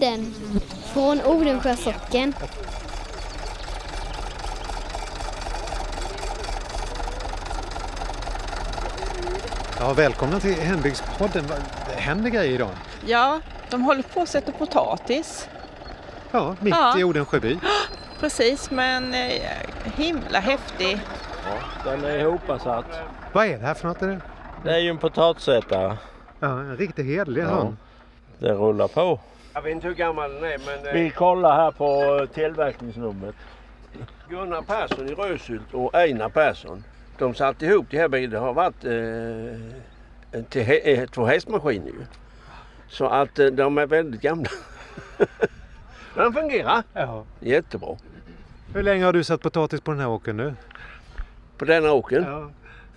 Hembygdspodden från Odensjö socken. Ja, välkomna till Hembygdspodden. Det händer grejer idag. Ja, de håller på att sätta potatis. Ja, mitt Ja. i Odensjöby. Precis, men eh, himla häftig. Den är ihopsatt. Vad är det här för något? Är det? Det är ju en potatisättare. Ja, en riktigt hederlig Ja. sån. Det rullar på. Jag vet inte hur gammal den är men eh, Vi kollar här på eh, tillverkningsnumret. Gunnar Persson i Röshult och Einar Persson. De satte ihop de här bilarna. Det har varit eh, till, eh, två hästmaskiner ju. Så att eh, de är väldigt gamla. Men de fungerar Ja. jättebra. Hur länge har du satt potatis på den här åkern nu? På denna åkern. Ja.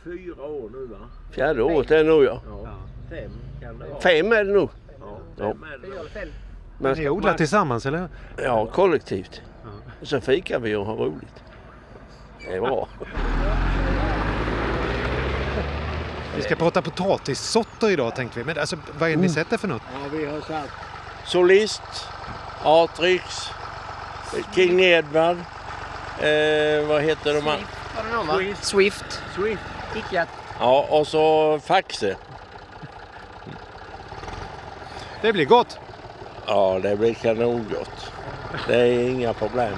Fyra år nu va? Fjärde året är det nog ja. Ja. Fem kan det vara. Fem är det nog. Ja, fem är det. Men Ni odlar tillsammans eller? Ja, kollektivt. Så fikar vi och har roligt. Det är bra. Vi ska prata potatissorter idag tänkte vi. Men alltså, vad är det ni sätter för något? Ja, vi har satt Solist, Atrix, King Edward. Eh, vad heter de? här? Swift. Swift. Ja, och så Faxe. Det blir gott! Ja, det blir kanongott. Det är inga problem.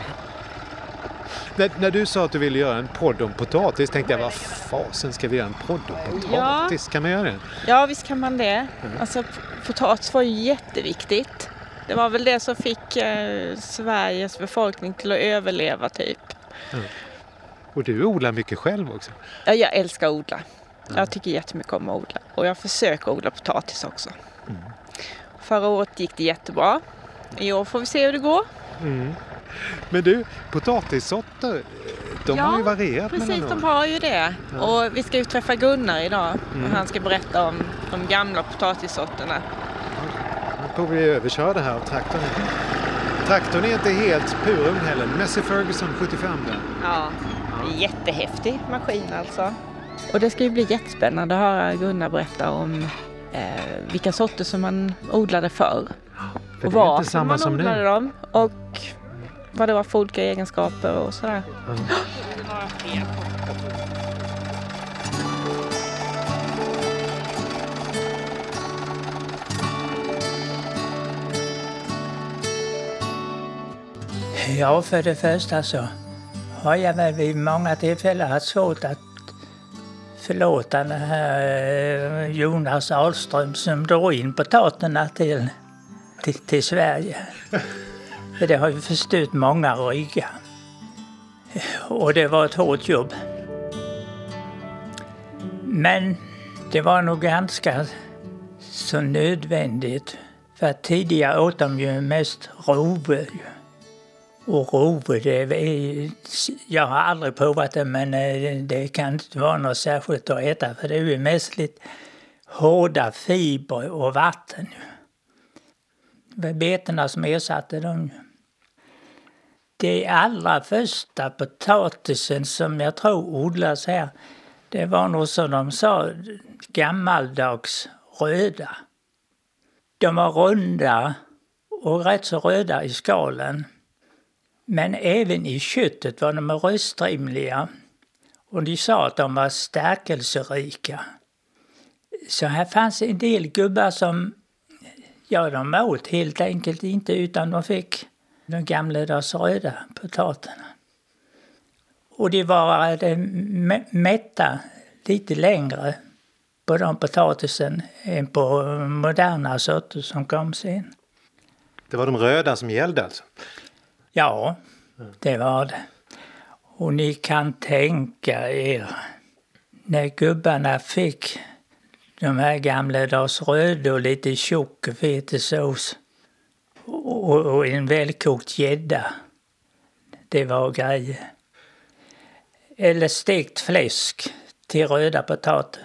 När, när du sa att du ville göra en podd om potatis tänkte jag vad fasen ska vi göra en podd om potatis? Kan man göra det? Ja, visst kan man det. Alltså, p- potatis var ju jätteviktigt. Det var väl det som fick eh, Sveriges befolkning till att överleva typ. Och du odlar mycket själv också. Ja, jag älskar att odla. Jag tycker jättemycket om att odla. Och jag försöker odla potatis också. Förra året gick det jättebra. I år får vi se hur det går. Men du, potatissorter, de Ja, har ju varierat Precis, mellan de år. har ju det. Och vi ska ju träffa Gunnar idag. Och han ska berätta om de gamla potatissorterna. Nu får vi överköra här av traktorn. Traktorn är inte helt purung heller. Messi Ferguson 75 där. Ja, är jättehäftig maskin alltså. Och det ska ju bli jättespännande att höra Gunnar berätta om eh, vilka sorter som man odlade förr. För och det är inte samma man som odlade nu. dem. Och vad det var för olika egenskaper och sådär. Ja, för det första så har jag väl vid många tillfällen haft svårt att förlåta den här eh, Jonas Ahlström som drog in potaterna till, till, till Sverige. Det har ju förstört många ryggar. Och det var ett hårt jobb. Men det var nog ganska så nödvändigt. För att tidigare åt de ju mest ju. Och rovor, det är, jag har aldrig provat det men eh, det kan inte vara något särskilt att äta för det är ju mest lite hårda fibrer och vatten. Det var betorna som ersatte dem. Det allra första potatisen som jag tror odlas här, det var nog som de sa, gammaldags röda. De var runda och rätt så röda i skalen. Men även i köttet var de röstrimliga. Och de sa att de var stärkelserika. Så här fanns en del gubbar som, ja de åt helt enkelt inte utan de fick de gamledags röda potaterna. Och de var mä- mätta lite längre på de potatisen än på moderna sorter som kom sen. Det var de röda som gällde alltså. Ja, det var det. Och ni kan tänka er när gubbarna fick de här gamla gamledags Röde och lite tjock vetesås och, och en välkokt gädda. Det var grejer. Eller stekt fläsk till röda potater.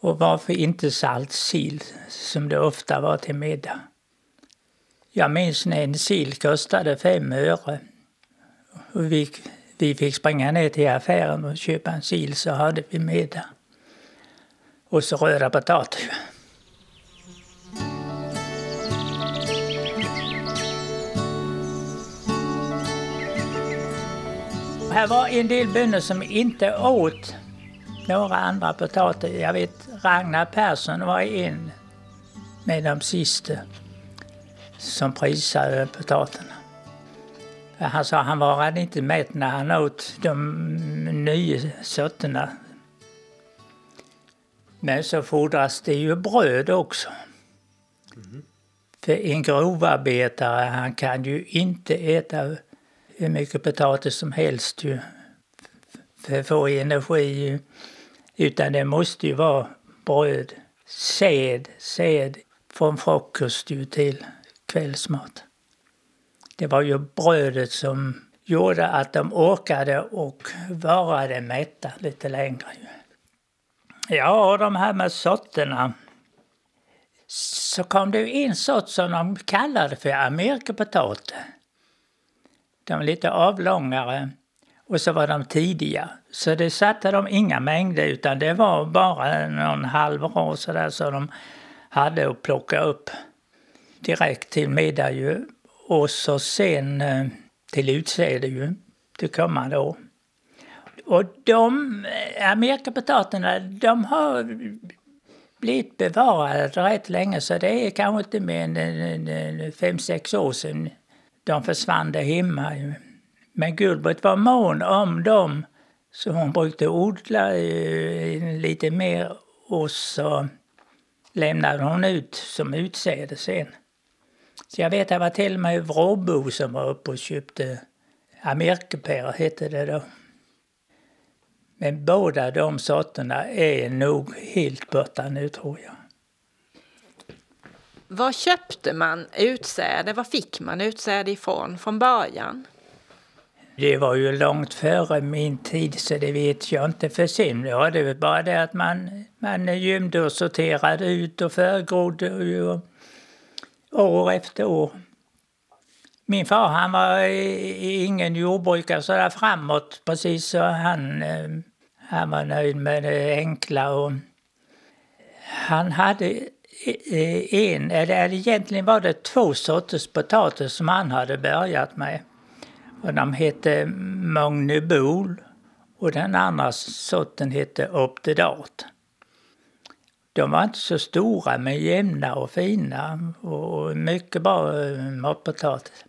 Och varför inte salt sill som det ofta var till middag. Jag minns när en sill kostade fem öre. Och vi, vi fick springa ner till affären och köpa en sill så hade vi middag. Och så röra potatis. Här var en del bönder som inte åt några andra potatis. Jag vet Ragnar Persson var en med de sista som prisade potaterna. Han sa han var inte mätt när han åt de nya sorterna men så fordras det ju bröd också. Mm. För en grovarbetare han kan ju inte äta hur mycket potatis som helst ju, för att få energi. Utan det måste ju vara bröd, säd, säd från frukost ju till kvällsmat. Det var ju brödet som gjorde att de orkade och varade mätta lite längre. Ja, de här med sorterna. Så kom det en sort som de kallade för amerikapotatis. De var lite avlångare och så var de tidiga. Så det satte de inga mängder utan det var bara någon halv rad sådär så de hade att plocka upp direkt till middag ju. Och så sen eh, till utsäde ju, till kommande år. Och de eh, amerikapotaterna, de har blivit bevarade rätt länge så det är kanske inte mer än fem sex år sedan de försvann där hemma. Men Gulbert var mån om dem så hon brukade odla eh, lite mer och så lämnade hon ut som utsäde sen. Så jag vet att det var till och med Vråbo som var uppe och köpte amerikapärer, hette det då. Men båda de sorterna är nog helt borta nu tror jag. Var köpte man utsäde? Var fick man utsäde ifrån från början? Det var ju långt före min tid så det vet jag inte. För sen var det bara det att man, man gömde och sorterade ut och förgrodde och, år efter år. Min far han var ingen jordbrukare sådär framåt precis så han, eh, han var nöjd med det enkla. Och han hade e, e, en, eller egentligen var det två sorters potatis som han hade börjat med. Och de hette Magnebol och den andra sorten hette Optidat. De var inte så stora men jämna och fina och mycket bra eh, matpotatis.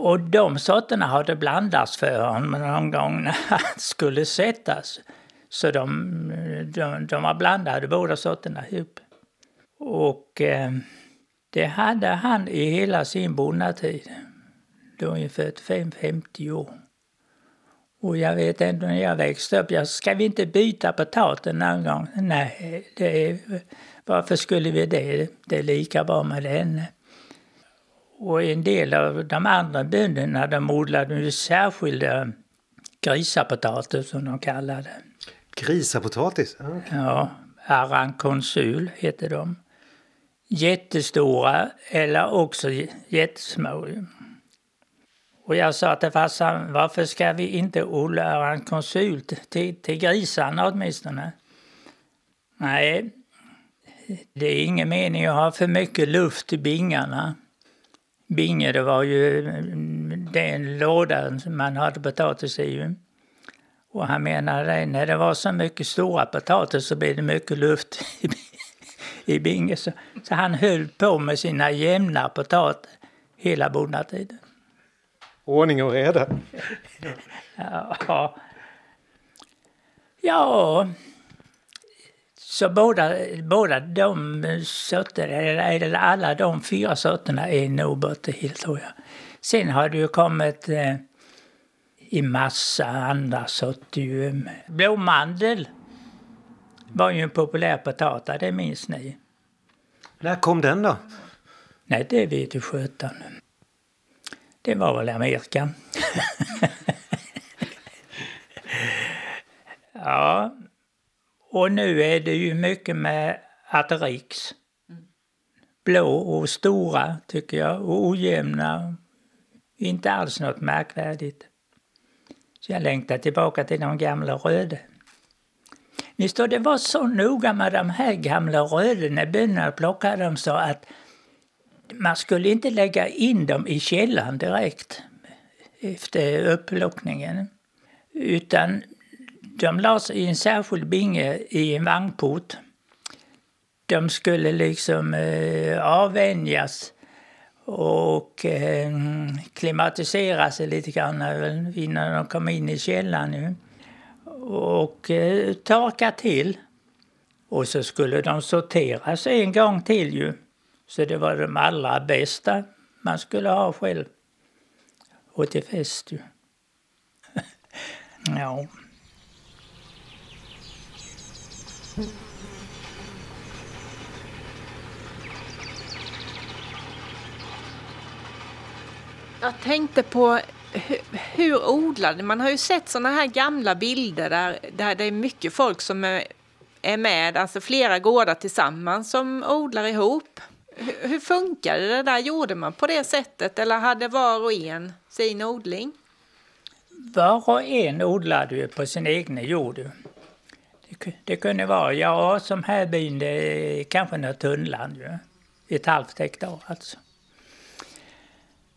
Och de sorterna hade blandats för honom någon gång när han skulle sättas. Så de, de, de var blandade båda sorterna ihop. Och eh, det hade han i hela sin bonnatid. Då ungefär 50 år. Och jag vet ändå när jag växte upp, jag, ska vi inte byta potatis någon gång? Nej, det varför skulle vi det? Det är lika bra med den. Och en del av de andra bönderna de odlade ju särskilda grisapotatis som de kallade Grisapotatis? Okay. Ja, arankonsul heter de. Jättestora eller också jättesmå. Och jag sa till farsan, varför ska vi inte odla en konsult till, till grisarna åtminstone? Nej, det är ingen mening att ha för mycket luft i bingarna. Binge, det var ju den lådan man hade potatis i. Och han menade att när det var så mycket stora potatis så blev det mycket luft i binge. Så, så han höll på med sina jämna potatis hela bonnatiden. Ordning och reda. ja. Ja. Så båda, båda de sorterna, eller alla de fyra sorterna är helt tror jag. Sen har det ju kommit eh, i massa andra sorter. Blåmandel var ju en populär potatis, det minns ni. När kom den då? Nej, det vet ju skötaren. Det var väl Amerika. ja, och nu är det ju mycket med Aterix. Blå och stora tycker jag och ojämna. Inte alls något märkvärdigt. Så jag längtar tillbaka till de gamla röda. Ni står, det var så noga med de här gamla röda när bönderna plockade dem så att man skulle inte lägga in dem i källan direkt. efter upplockningen. Utan de lades i en särskild binge i en vagnport. De skulle liksom eh, avvänjas och eh, klimatisera sig lite grann innan de kom in i källaren. Nu. Och eh, torka till. Och så skulle de sorteras en gång till ju. Så det var de allra bästa man skulle ha själv. Och till fest ju. ja. Jag tänkte på hur, hur odlade man? har ju sett såna här gamla bilder där, där det är mycket folk som är, är med, alltså flera gårdar tillsammans som odlar ihop. Hur, hur funkade det där? Gjorde man på det sättet eller hade var och en sin odling? Var och en odlade ju på sin egen jord. Det, kunde vara, ja som här byn, det kanske något tunnland ju. Ett halvt hektar alltså.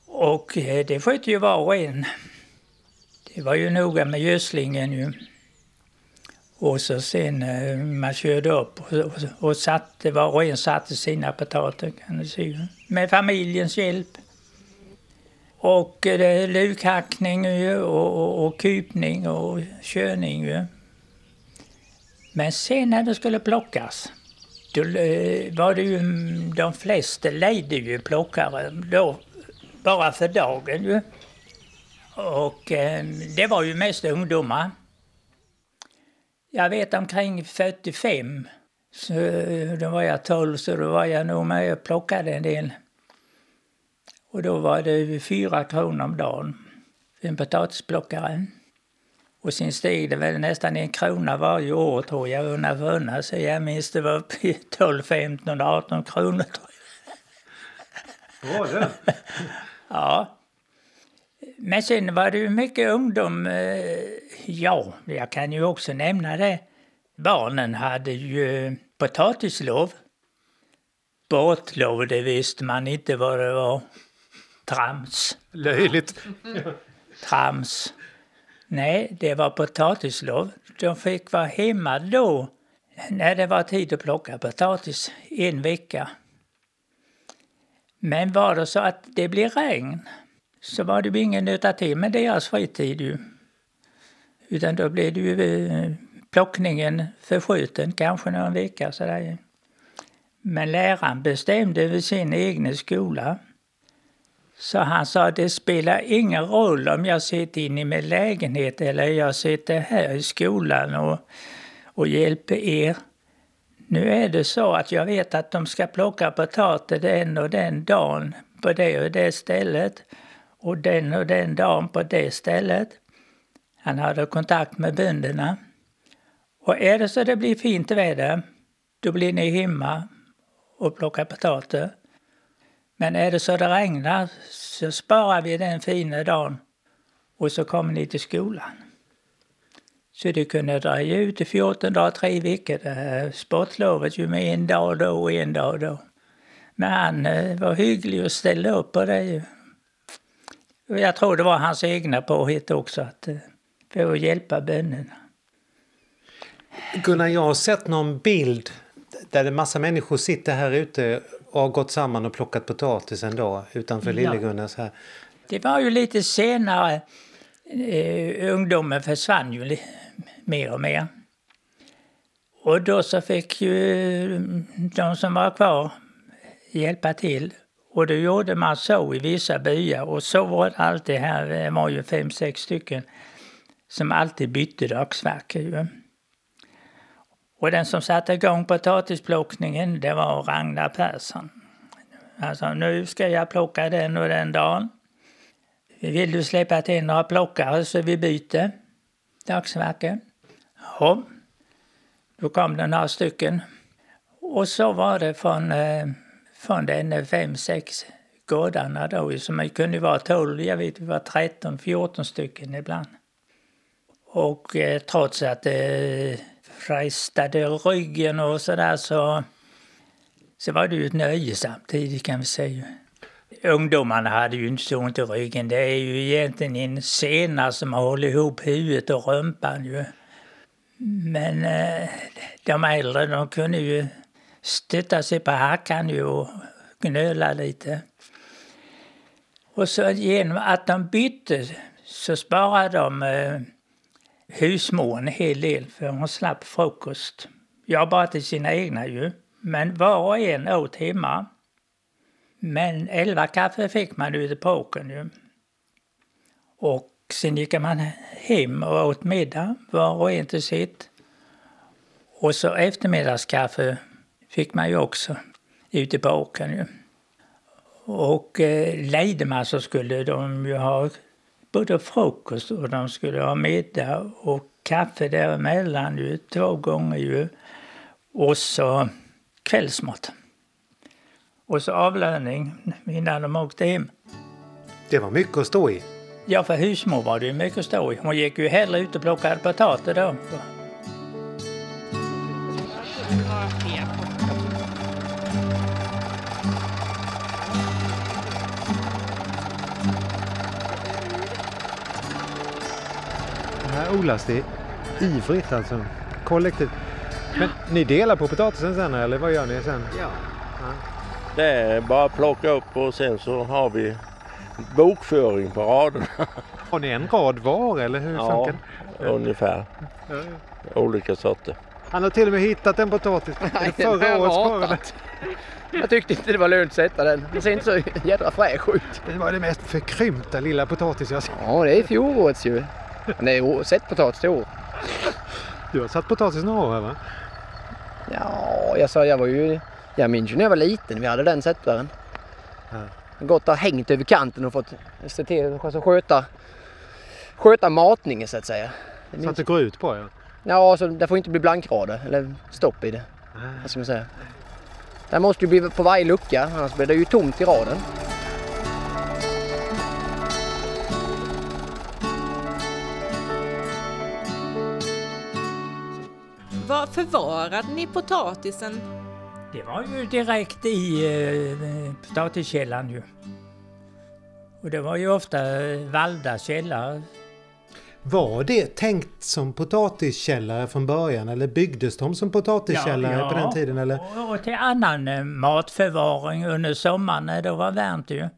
Och eh, det skötte ju var och en. Det var ju noga med gödslingen ju. Och så sen eh, man körde upp och, och, och satte, var och en satte sina potater kan du se. Med familjens hjälp. Och eh, lukhackning ju, och, och, och kupning och körning ju. Men sen när det skulle plockas, då eh, var det ju, mm, de flesta lejde ju plockare. Då bara för dagen ju. Och eh, det var ju mest ungdomar. Jag vet omkring 45, så eh, då var jag 12, så då var jag nog med och plockade en del. Och då var det fyra kronor om dagen för en potatisplockare. Och sen steg det väl nästan en krona varje år tror jag undan för undan. Så jag minns det var uppe i 12, 15, 18 kronor tror jag. Var det? Ja. Men sen var det ju mycket ungdom. Eh, ja, jag kan ju också nämna det. Barnen hade ju potatislov. Båtlov, det visste man inte vad det var. Trams. Löjligt. Trams. Nej, det var potatislov. De fick vara hemma då när det var tid att plocka potatis, en vecka. Men var det så att det blev regn så var det ju ingen nytta till med deras fritid ju. Utan då blev det ju eh, plockningen förskjuten, kanske någon vecka sådär. Men läraren bestämde vid sin egen skola. Så han sa det spelar ingen roll om jag sitter inne i min lägenhet eller jag sitter här i skolan och, och hjälper er. Nu är det så att jag vet att de ska plocka potatis den och den dagen på det och det stället och den och den dagen på det stället. Han hade kontakt med bönderna. Och är det så det blir fint väder, då blir ni hemma och plockar potatis. Men är det så det regnar så sparar vi den fina dagen och så kommer ni till skolan. Så det kunde dra ut i 14 dagar, tre veckor det här sportlovet ju med en dag då och en dag då. Men eh, han var hygglig och ställde upp på det ju. Jag tror det var hans egna påhitt också, att, eh, för att hjälpa bönderna. Gunnar, jag har sett någon bild där en massa människor sitter här ute har gått samman och plockat potatis en dag utanför. Lillegunnars här. Det var ju lite senare. Eh, ungdomen försvann ju mer och mer. Och då så fick ju de som var kvar hjälpa till. Och då gjorde man så i vissa byar och så var det alltid här, det var ju fem, sex stycken som alltid bytte dagsverke. Och den som satte igång potatisplockningen det var Ragnar Persson. Alltså nu ska jag plocka den och den dagen. Vill du släppa till några plockare så vi byter dagsverke? Ja, då kom det några stycken. Och så var det från, eh, från den fem, sex gårdarna då, som kunde vara tolv, jag vet det var 13, 14 stycken ibland. Och eh, trots att eh, frestade ryggen och sådär så, så var det ju ett nöje samtidigt kan vi säga. ungdomarna hade ju inte så ont i ryggen. Det är ju egentligen en sena som håller ihop huvudet och rumpan ju. Men eh, de äldre de kunde ju stötta sig på hackan ju och gnöla lite. Och så genom att de bytte så sparade de eh, husmor en hel del för hon slapp frukost. Ja, bara till sina egna ju. Men var och en åt hemma. Men elva kaffe fick man ute på åkern ju. Och sen gick man hem och åt middag, var och en till sitt. Och så eftermiddagskaffe fick man ju också ute på åkern ju. Och eh, lejde man så skulle de ju ha både frukost och de skulle ha middag och kaffe däremellan ju, två gånger ju. Och så kvällsmat. Och så avlöning innan de åkte hem. Det var mycket att stå i. Ja, för husmor var det ju mycket att stå i. Hon gick ju hellre ut och plockade potatis då. Odlas det ivrigt alltså. Kollektivt. Men ni delar på potatisen sen eller vad gör ni sen? Ja. Det är bara att plocka upp och sen så har vi bokföring på raderna. Har ni en rad var eller hur Ja, funkar det? ungefär. Olika sorter. Han har till och med hittat en potatis. Nej, Förra årets skörd. Jag tyckte inte det var lönt att sätta den. Den ser inte så jädra fräsch ut. Det var det mest förkrympta lilla potatis jag sett. Ja, det är fjolårets ju. Men det är sett potatis i år. Du har satt potatis några år här va? Ja, jag sa jag var ju... Jag minns ju när jag var liten. Vi hade den sättaren. Ja. Gått och hängt över kanten och fått se till att sköta, sköta matningen så att säga. Så att det går ut på ja. Ja, så det får inte bli blankrader eller stopp i det. Vad ska man säga? Det måste ju bli på varje lucka, annars blir det ju tomt i raden. Var förvarade ni potatisen? Det var ju direkt i eh, potatiskällaren ju. Och det var ju ofta eh, valda källare. Var det tänkt som potatiskällare från början eller byggdes de som potatiskällare på den tiden? Eller? Och, och till annan eh, matförvaring under sommaren när det var varmt ju.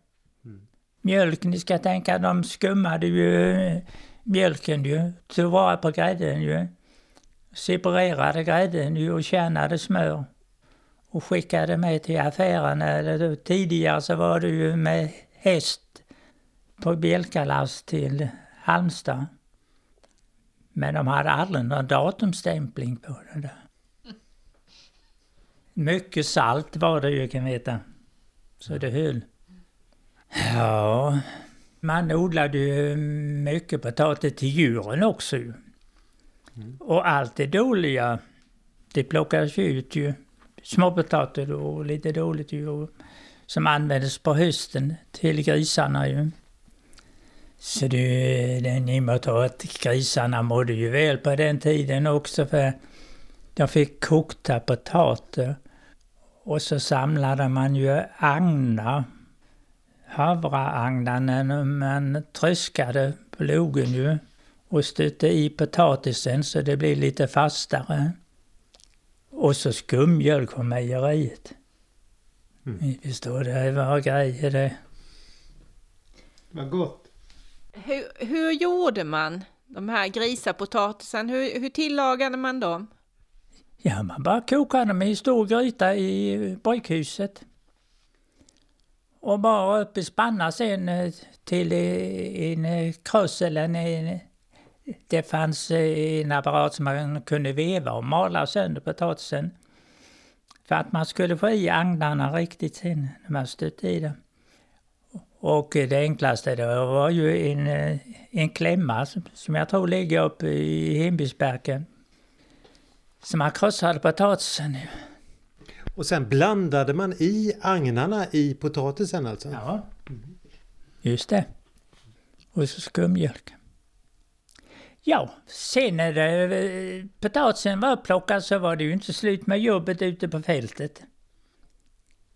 Mjölk, ni ska tänka, de skummade ju eh, mjölken ju, tog vara på grädden ju. Separerade grädden ur och kärnade smör. Och skickade med till affären. Tidigare så var det ju med häst på bjälkalast till Halmstad. Men de hade aldrig någon datumstämpling på det där. Mycket salt var det ju kan veta. Så det höll. Ja, man odlade ju mycket potatis till djuren också och allt det dåliga, det plockades ju ut ju. Småpotatis och lite dåligt ju. Och, som användes på hösten till grisarna ju. Så det, den i och med att grisarna mådde ju väl på den tiden också för de fick kokta potater. Och så samlade man ju agnar, havreagnar när man tröskade plogen ju och stötte i potatisen så det blev lite fastare. Och så skummjölk från mejeriet. Mm. Förstår, det var grejer det. Vad gott. Hur, hur gjorde man de här grisapotatisen? Hur, hur tillagade man dem? Ja, man bara kokade dem i stor gryta i bryghuset. Och bara upp i spanna sen eh, till en kross eller en, en... Det fanns eh, en apparat som man kunde veva och mala sönder potatisen. För att man skulle få i agnarna riktigt sen när man stötte i dem. Och det enklaste då var ju en, eh, en klämma som, jag tror ligger uppe i Hembysbergen. Så man krossade potatisen. Och sen blandade man i agnarna i potatisen alltså? Ja. Just det. Och så skummjölk. Ja, sen när det, potatisen var upplockad så var det ju inte slut med jobbet ute på fältet.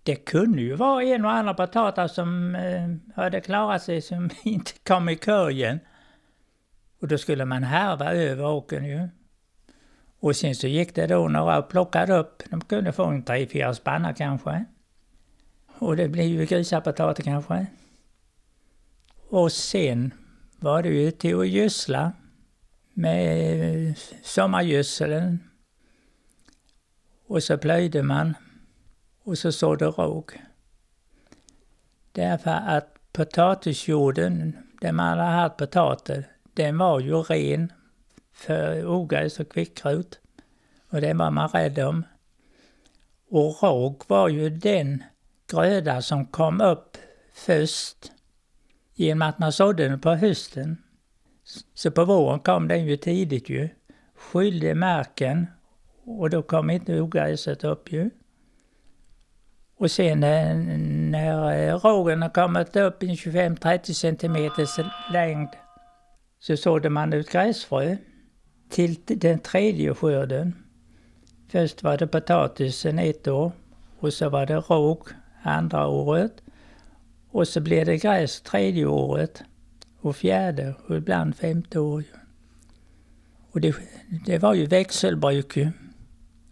det kunde ju vara en och annan potatis som eh, hade klarat sig som inte kom i korgen. Och då skulle man härva över åkern ju. Och sen så gick det då några och plockade upp. De kunde få en tre, fyra spannar kanske. Och det blev ju grisapotatis kanske. Och sen var det ju till att gödsla med eh, sommargödseln. Och så plöjde man och så sådde råg. Därför att potatisjorden, där man hade haft potatis, den var ju ren för ogräs och kvickrot. Och den var man rädd om. Och råg var ju den gröda som kom upp först genom att man sådde den på hösten. Så på våren kom den ju tidigt ju. Skyllde marken och då kom inte ogräset upp ju. Och sen eh, när eh, rågen har kommit upp i 25-30 centimeters längd så sådde man ut gräsfrö till den tredje skörden. Först var det potatisen ett år och så var det råg andra året. Och så blev det gräs tredje året och fjärde och ibland femte år. Och det, det var ju växelbruk ju.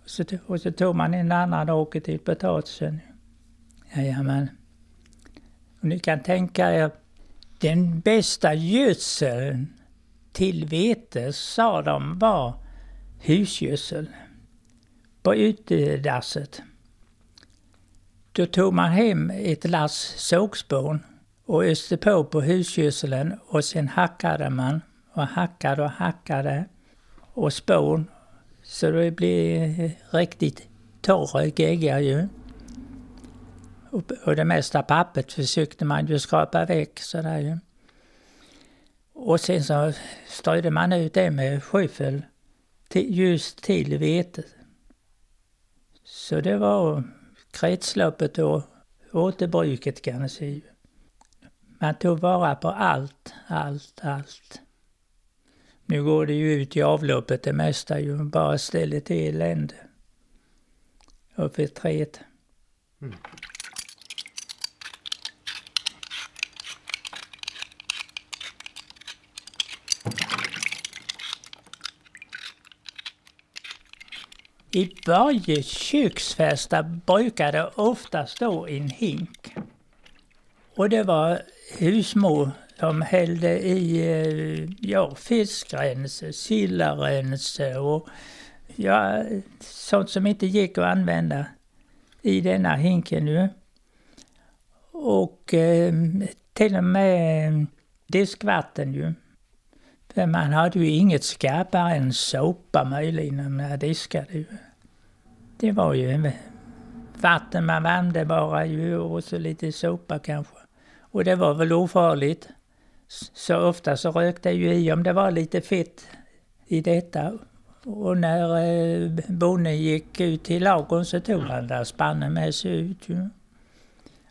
Och så, och så tog man en annan åker till potatisen. Jajamän. Och ni kan tänka er den bästa gödseln till vete sa de var husgödsel på utedasset. Då tog man hem ett lass sågspån och öste på på husgödseln och sen hackade man och hackade och hackade och spån så det blev eh, riktigt torra gegga ju. Och det mesta pappret försökte man ju skrapa väck sådär ju. Och sen så strödde man ut det med skyffel till, just till vetet. Så det var kretsloppet och återbruket kan man säga. Man tog vara på allt, allt, allt. Nu går det ju ut i avloppet det mesta ju, bara ställer till elände. Uppe i. Mm. I varje köksfesta det ofta stå en hink. Och det var husmor som hällde i eh, ja, fiskrense, sillarense och ja, sånt som inte gick att använda i denna hinken nu. Och eh, till och med diskvatten ju. För man hade ju inget skarpare än såpa möjligen när man diskade ju. Det var ju vatten man värmde bara ju och så lite såpa kanske. Och det var väl ofarligt. Så ofta så rökte jag ju i om det var lite fett i detta. Och när eh, bonden gick ut till ladugården så tog han där spannen med sig ut ju.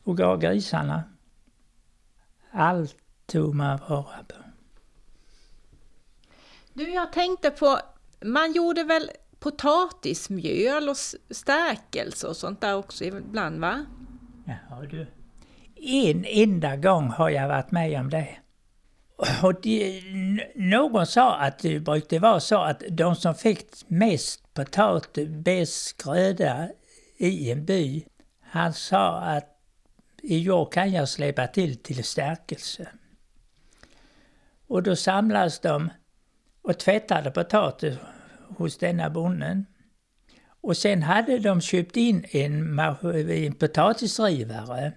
Och gav grisarna. Allt tog man vara på. Du, jag tänkte på, man gjorde väl potatismjöl och stärkelse och sånt där också ibland va? Ja du. En enda gång har jag varit med om det. Och de, någon sa att det brukade vara så att de som fick mest potatis, bäst gröda i en by, han sa att i år kan jag släppa till till stärkelse. Och då samlades de och tvättade potatis hos denna bonden. Och sen hade de köpt in en, en potatisrivare.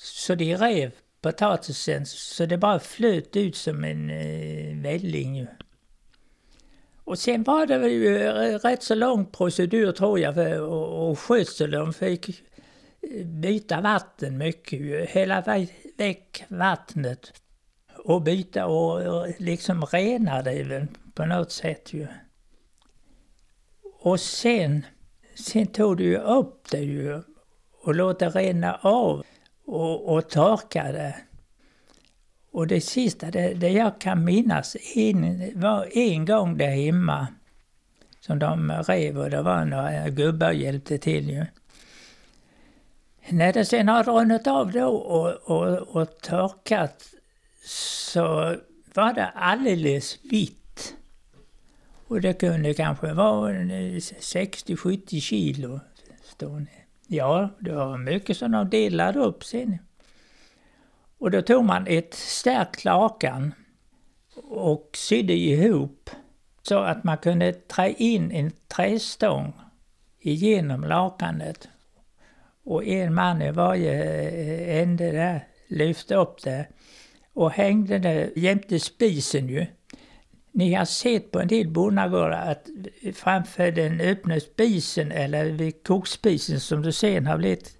Så de rev potatisen så det bara flöt ut som en eh, välling. Och sen var det ju eh, rätt så lång procedur tror jag för och, skötsel. De fick eh, byta vatten mycket, hälla väck vattnet och byta och liksom rena det på något sätt ju. Och sen, sen tog du ju upp det ju och låt det rinna av och, och torkade. Och det sista, det, det jag kan minnas, en, var en gång där hemma som de rev och det var några gubbar hjälpte till ju. När det sen har runnit av då och, och, och torkat så var det alldeles vitt. Och det kunde kanske vara 60-70 kilo stående. Ja, det var mycket som de delade upp sen. Och då tog man ett stärkt lakan och sydde ihop så att man kunde trä in en trästång igenom lakanet. Och en man i varje eh, ände där lyfte upp det och hängde det jämte spisen ju. Ni har sett på en del bonnagårdar att framför den öppna spisen eller vid kokspisen som det sen har blivit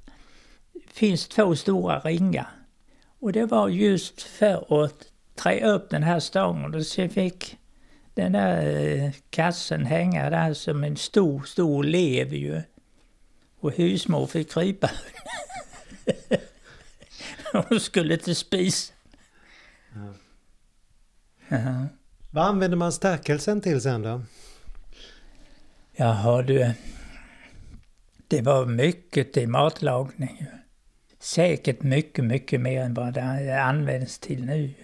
finns två stora ringar. Och det var just för att trä upp den här stången och så fick den där eh, kassen hänga där som en stor, stor lev ju. Och husmor fick krypa. Hon skulle till spisen. Ja. Ja. Vad använder man stärkelsen till sen då? Jaha du. Det var mycket till matlagning. Säkert mycket, mycket mer än vad det används till nu.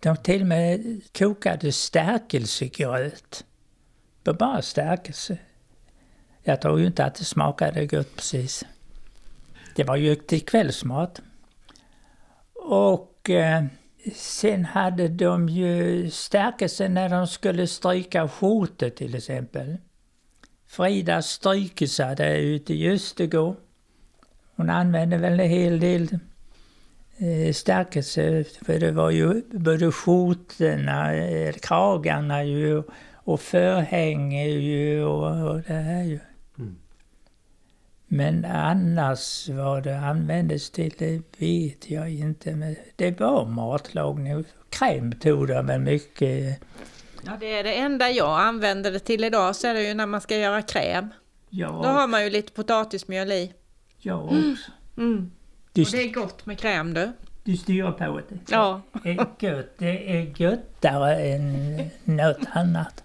De till och med kokade stärkelsegröt. Bara stärkelse. Jag tror ju inte att det smakade gott precis. Det var ju till kvällsmat. Och eh, sen hade de ju stärkelse när de skulle stryka skjortor till exempel. Frida Strykesa där ute i Östergård. Hon använde väl en hel del eh, stärkelse, för det var ju både skjortorna, eh, kragarna ju och förhänge ju och, och det här ju. Men annars vad det användes till, det vet jag inte. Men det var matlagning. Kräm tog de väl mycket. Ja, det är det enda jag använder det till idag, så är det ju när man ska göra kräm. Ja. Då har man ju lite potatismjöl i. Också. Mm. Mm. Du, och det är gott med kräm du. Du styr på det? Ja. Det är gött. Det är göttare än något annat.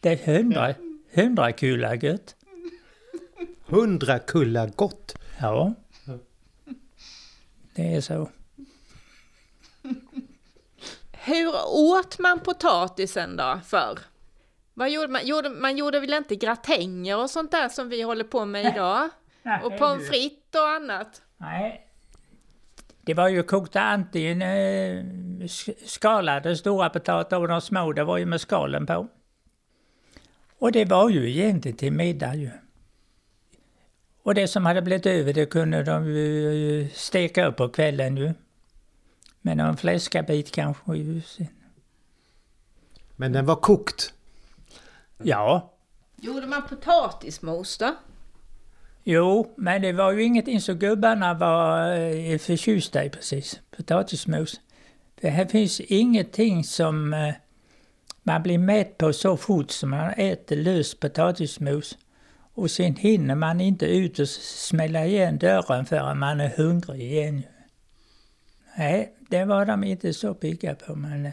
Det är hundra, hundra kulla gött. Hundra kulla gott? Ja. Det är så. Hur åt man potatisen då förr? Vad gjorde man? Gjorde, man gjorde väl inte gratänger och sånt där som vi håller på med idag? och pommes frites och annat? Nej. Det var ju kokta antingen eh, skalade stora potater och de små, det var ju med skalen på. Och det var ju egentligen till middag ju. Och det som hade blivit över det kunde de ju steka upp på kvällen ju. Med någon fläskabit kanske ju. Men den var kokt? Ja. Gjorde man potatismos då? Jo, men det var ju ingenting som gubbarna var eh, förtjusta i precis. Potatismos. För här finns ingenting som eh, man blir mätt på så fort som man äter lös potatismos. Och sen hinner man inte ut och smälla igen dörren förrän man är hungrig igen. Nej, det var de inte så pigga på men eh,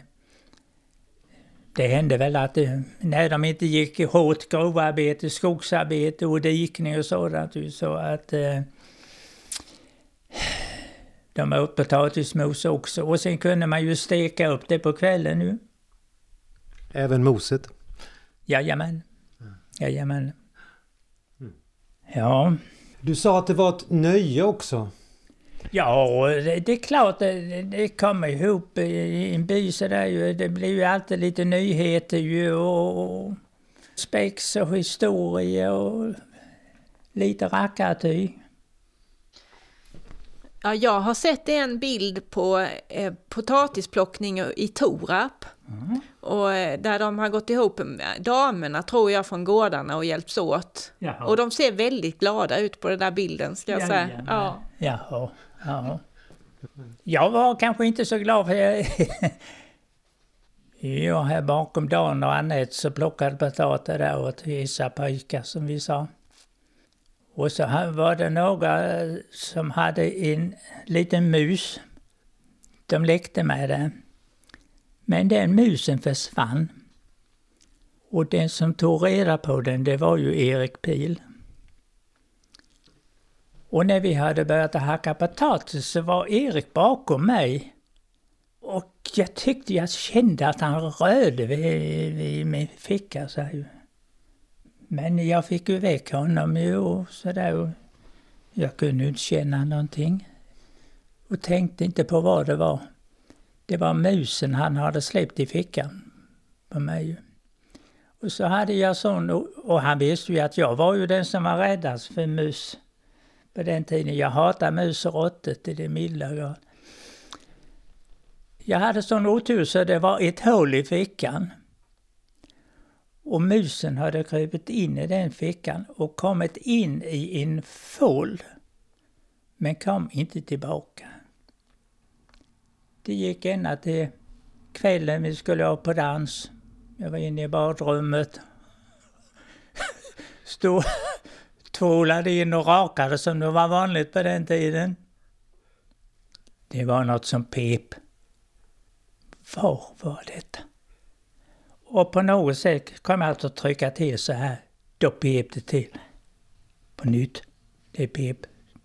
det hände väl att det, när de inte gick hårt grovarbete, skogsarbete och dikning och sådant så att eh, de åt potatismos också. Och sen kunde man ju steka upp det på kvällen nu. Även moset? Jajamän. Jajamän. Ja. Du sa att det var ett nöje också. Ja, det, det är klart det, det kommer ihop i en by sådär ju. Det blir ju alltid lite nyheter ju och, och spex och historia och lite rackarty. Ja, jag har sett en bild på eh, potatisplockning i Torap. Mm. Och eh, där de har gått ihop, damerna tror jag från gårdarna och hjälps åt. Jaha. Och de ser väldigt glada ut på den där bilden ska jag ja, säga. Ja. Jaha. Ja. Jag var kanske inte så glad för jag... jag här bakom Dan och Anette så plockade potatis där åt vissa pojkar som vi sa. Och så var det några som hade en liten mus. De lekte med den. Men den musen försvann. Och den som tog reda på den, det var ju Erik Pil. Och när vi hade börjat hacka potatis så var Erik bakom mig. Och jag tyckte jag kände att han rörde vid, vid min ficka. Så här. Men jag fick ju väck honom ju och sådär. Jag kunde inte känna någonting. Och tänkte inte på vad det var. Det var musen han hade släppt i fickan på mig. Och så hade jag sån, och han visste ju att jag var ju den som var räddast för mus på den tiden. Jag hatar mus och råttor till det milda grad. Jag hade sån otur så det var ett hål i fickan. Och musen hade krupit in i den fickan och kommit in i en fold. Men kom inte tillbaka. Det gick ända till kvällen vi skulle ha på dans. Jag var inne i badrummet. Stod, tvålade in och rakade som det var vanligt på den tiden. Det var något som pep. Var var detta? Och på något sätt kom jag att trycka till så här. Då pep det till. På nytt. Det pep.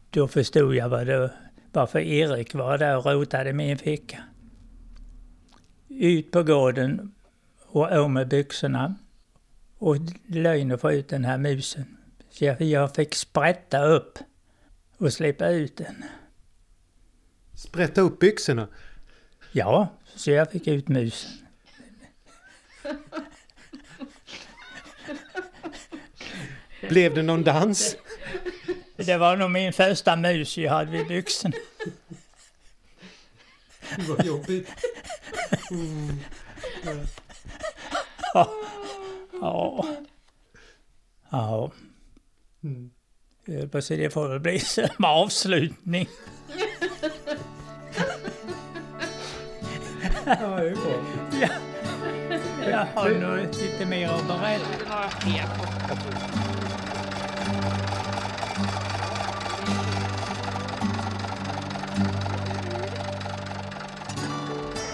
Då förstod jag vad det, varför Erik var där och rotade i min ficka. Ut på gården och av med byxorna. Och lögn och få ut den här musen. Så jag, jag fick sprätta upp och släppa ut den. Sprätta upp byxorna? Ja, så jag fick ut musen. Blev det någon dans? Det var nog min första mus jag hade vid byxorna. Vad jobbigt. Mm. Ja. Ja. Ja. Mm. Det får väl bli som avslutning. Ja, det är bra. Ja. Jag har nog lite mer att berätta.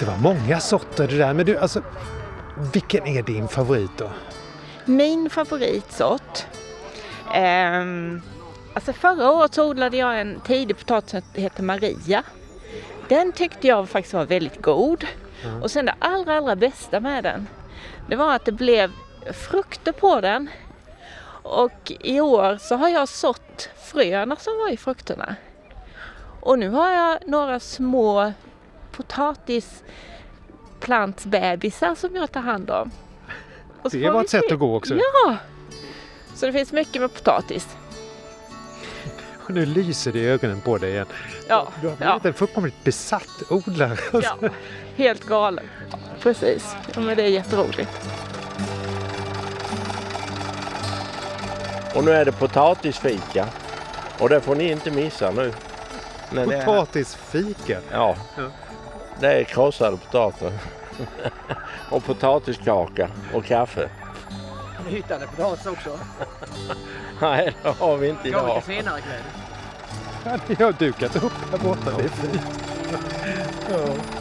Det var många sorter det där. Men du, alltså, vilken är din favorit då? Min favoritsort? Um, alltså förra året så odlade jag en tidig potatis som heter Maria. Den tyckte jag faktiskt var väldigt god. Mm. Och sen det allra, allra bästa med den, det var att det blev frukter på den. Och i år så har jag sått fröna som var i frukterna. Och nu har jag några små potatisplantsbebisar som jag tar hand om. det var ett sätt att gå också. Ja! Så det finns mycket med potatis. Och nu lyser det i ögonen på dig igen. Ja, du har blivit ja. en fullkomligt besatt odlare. Ja, helt galen. Precis. Ja, men det är jätteroligt. Och nu är det potatisfika. Och det får ni inte missa nu. Potatisfika? Ja. ja. Det är krossade potater. och potatiskaka och kaffe. Hyttande potatis också? Nej, det har vi inte idag. Lite senare ikväll. Ja, ni har dukat upp här borta. Det är fint. Ja.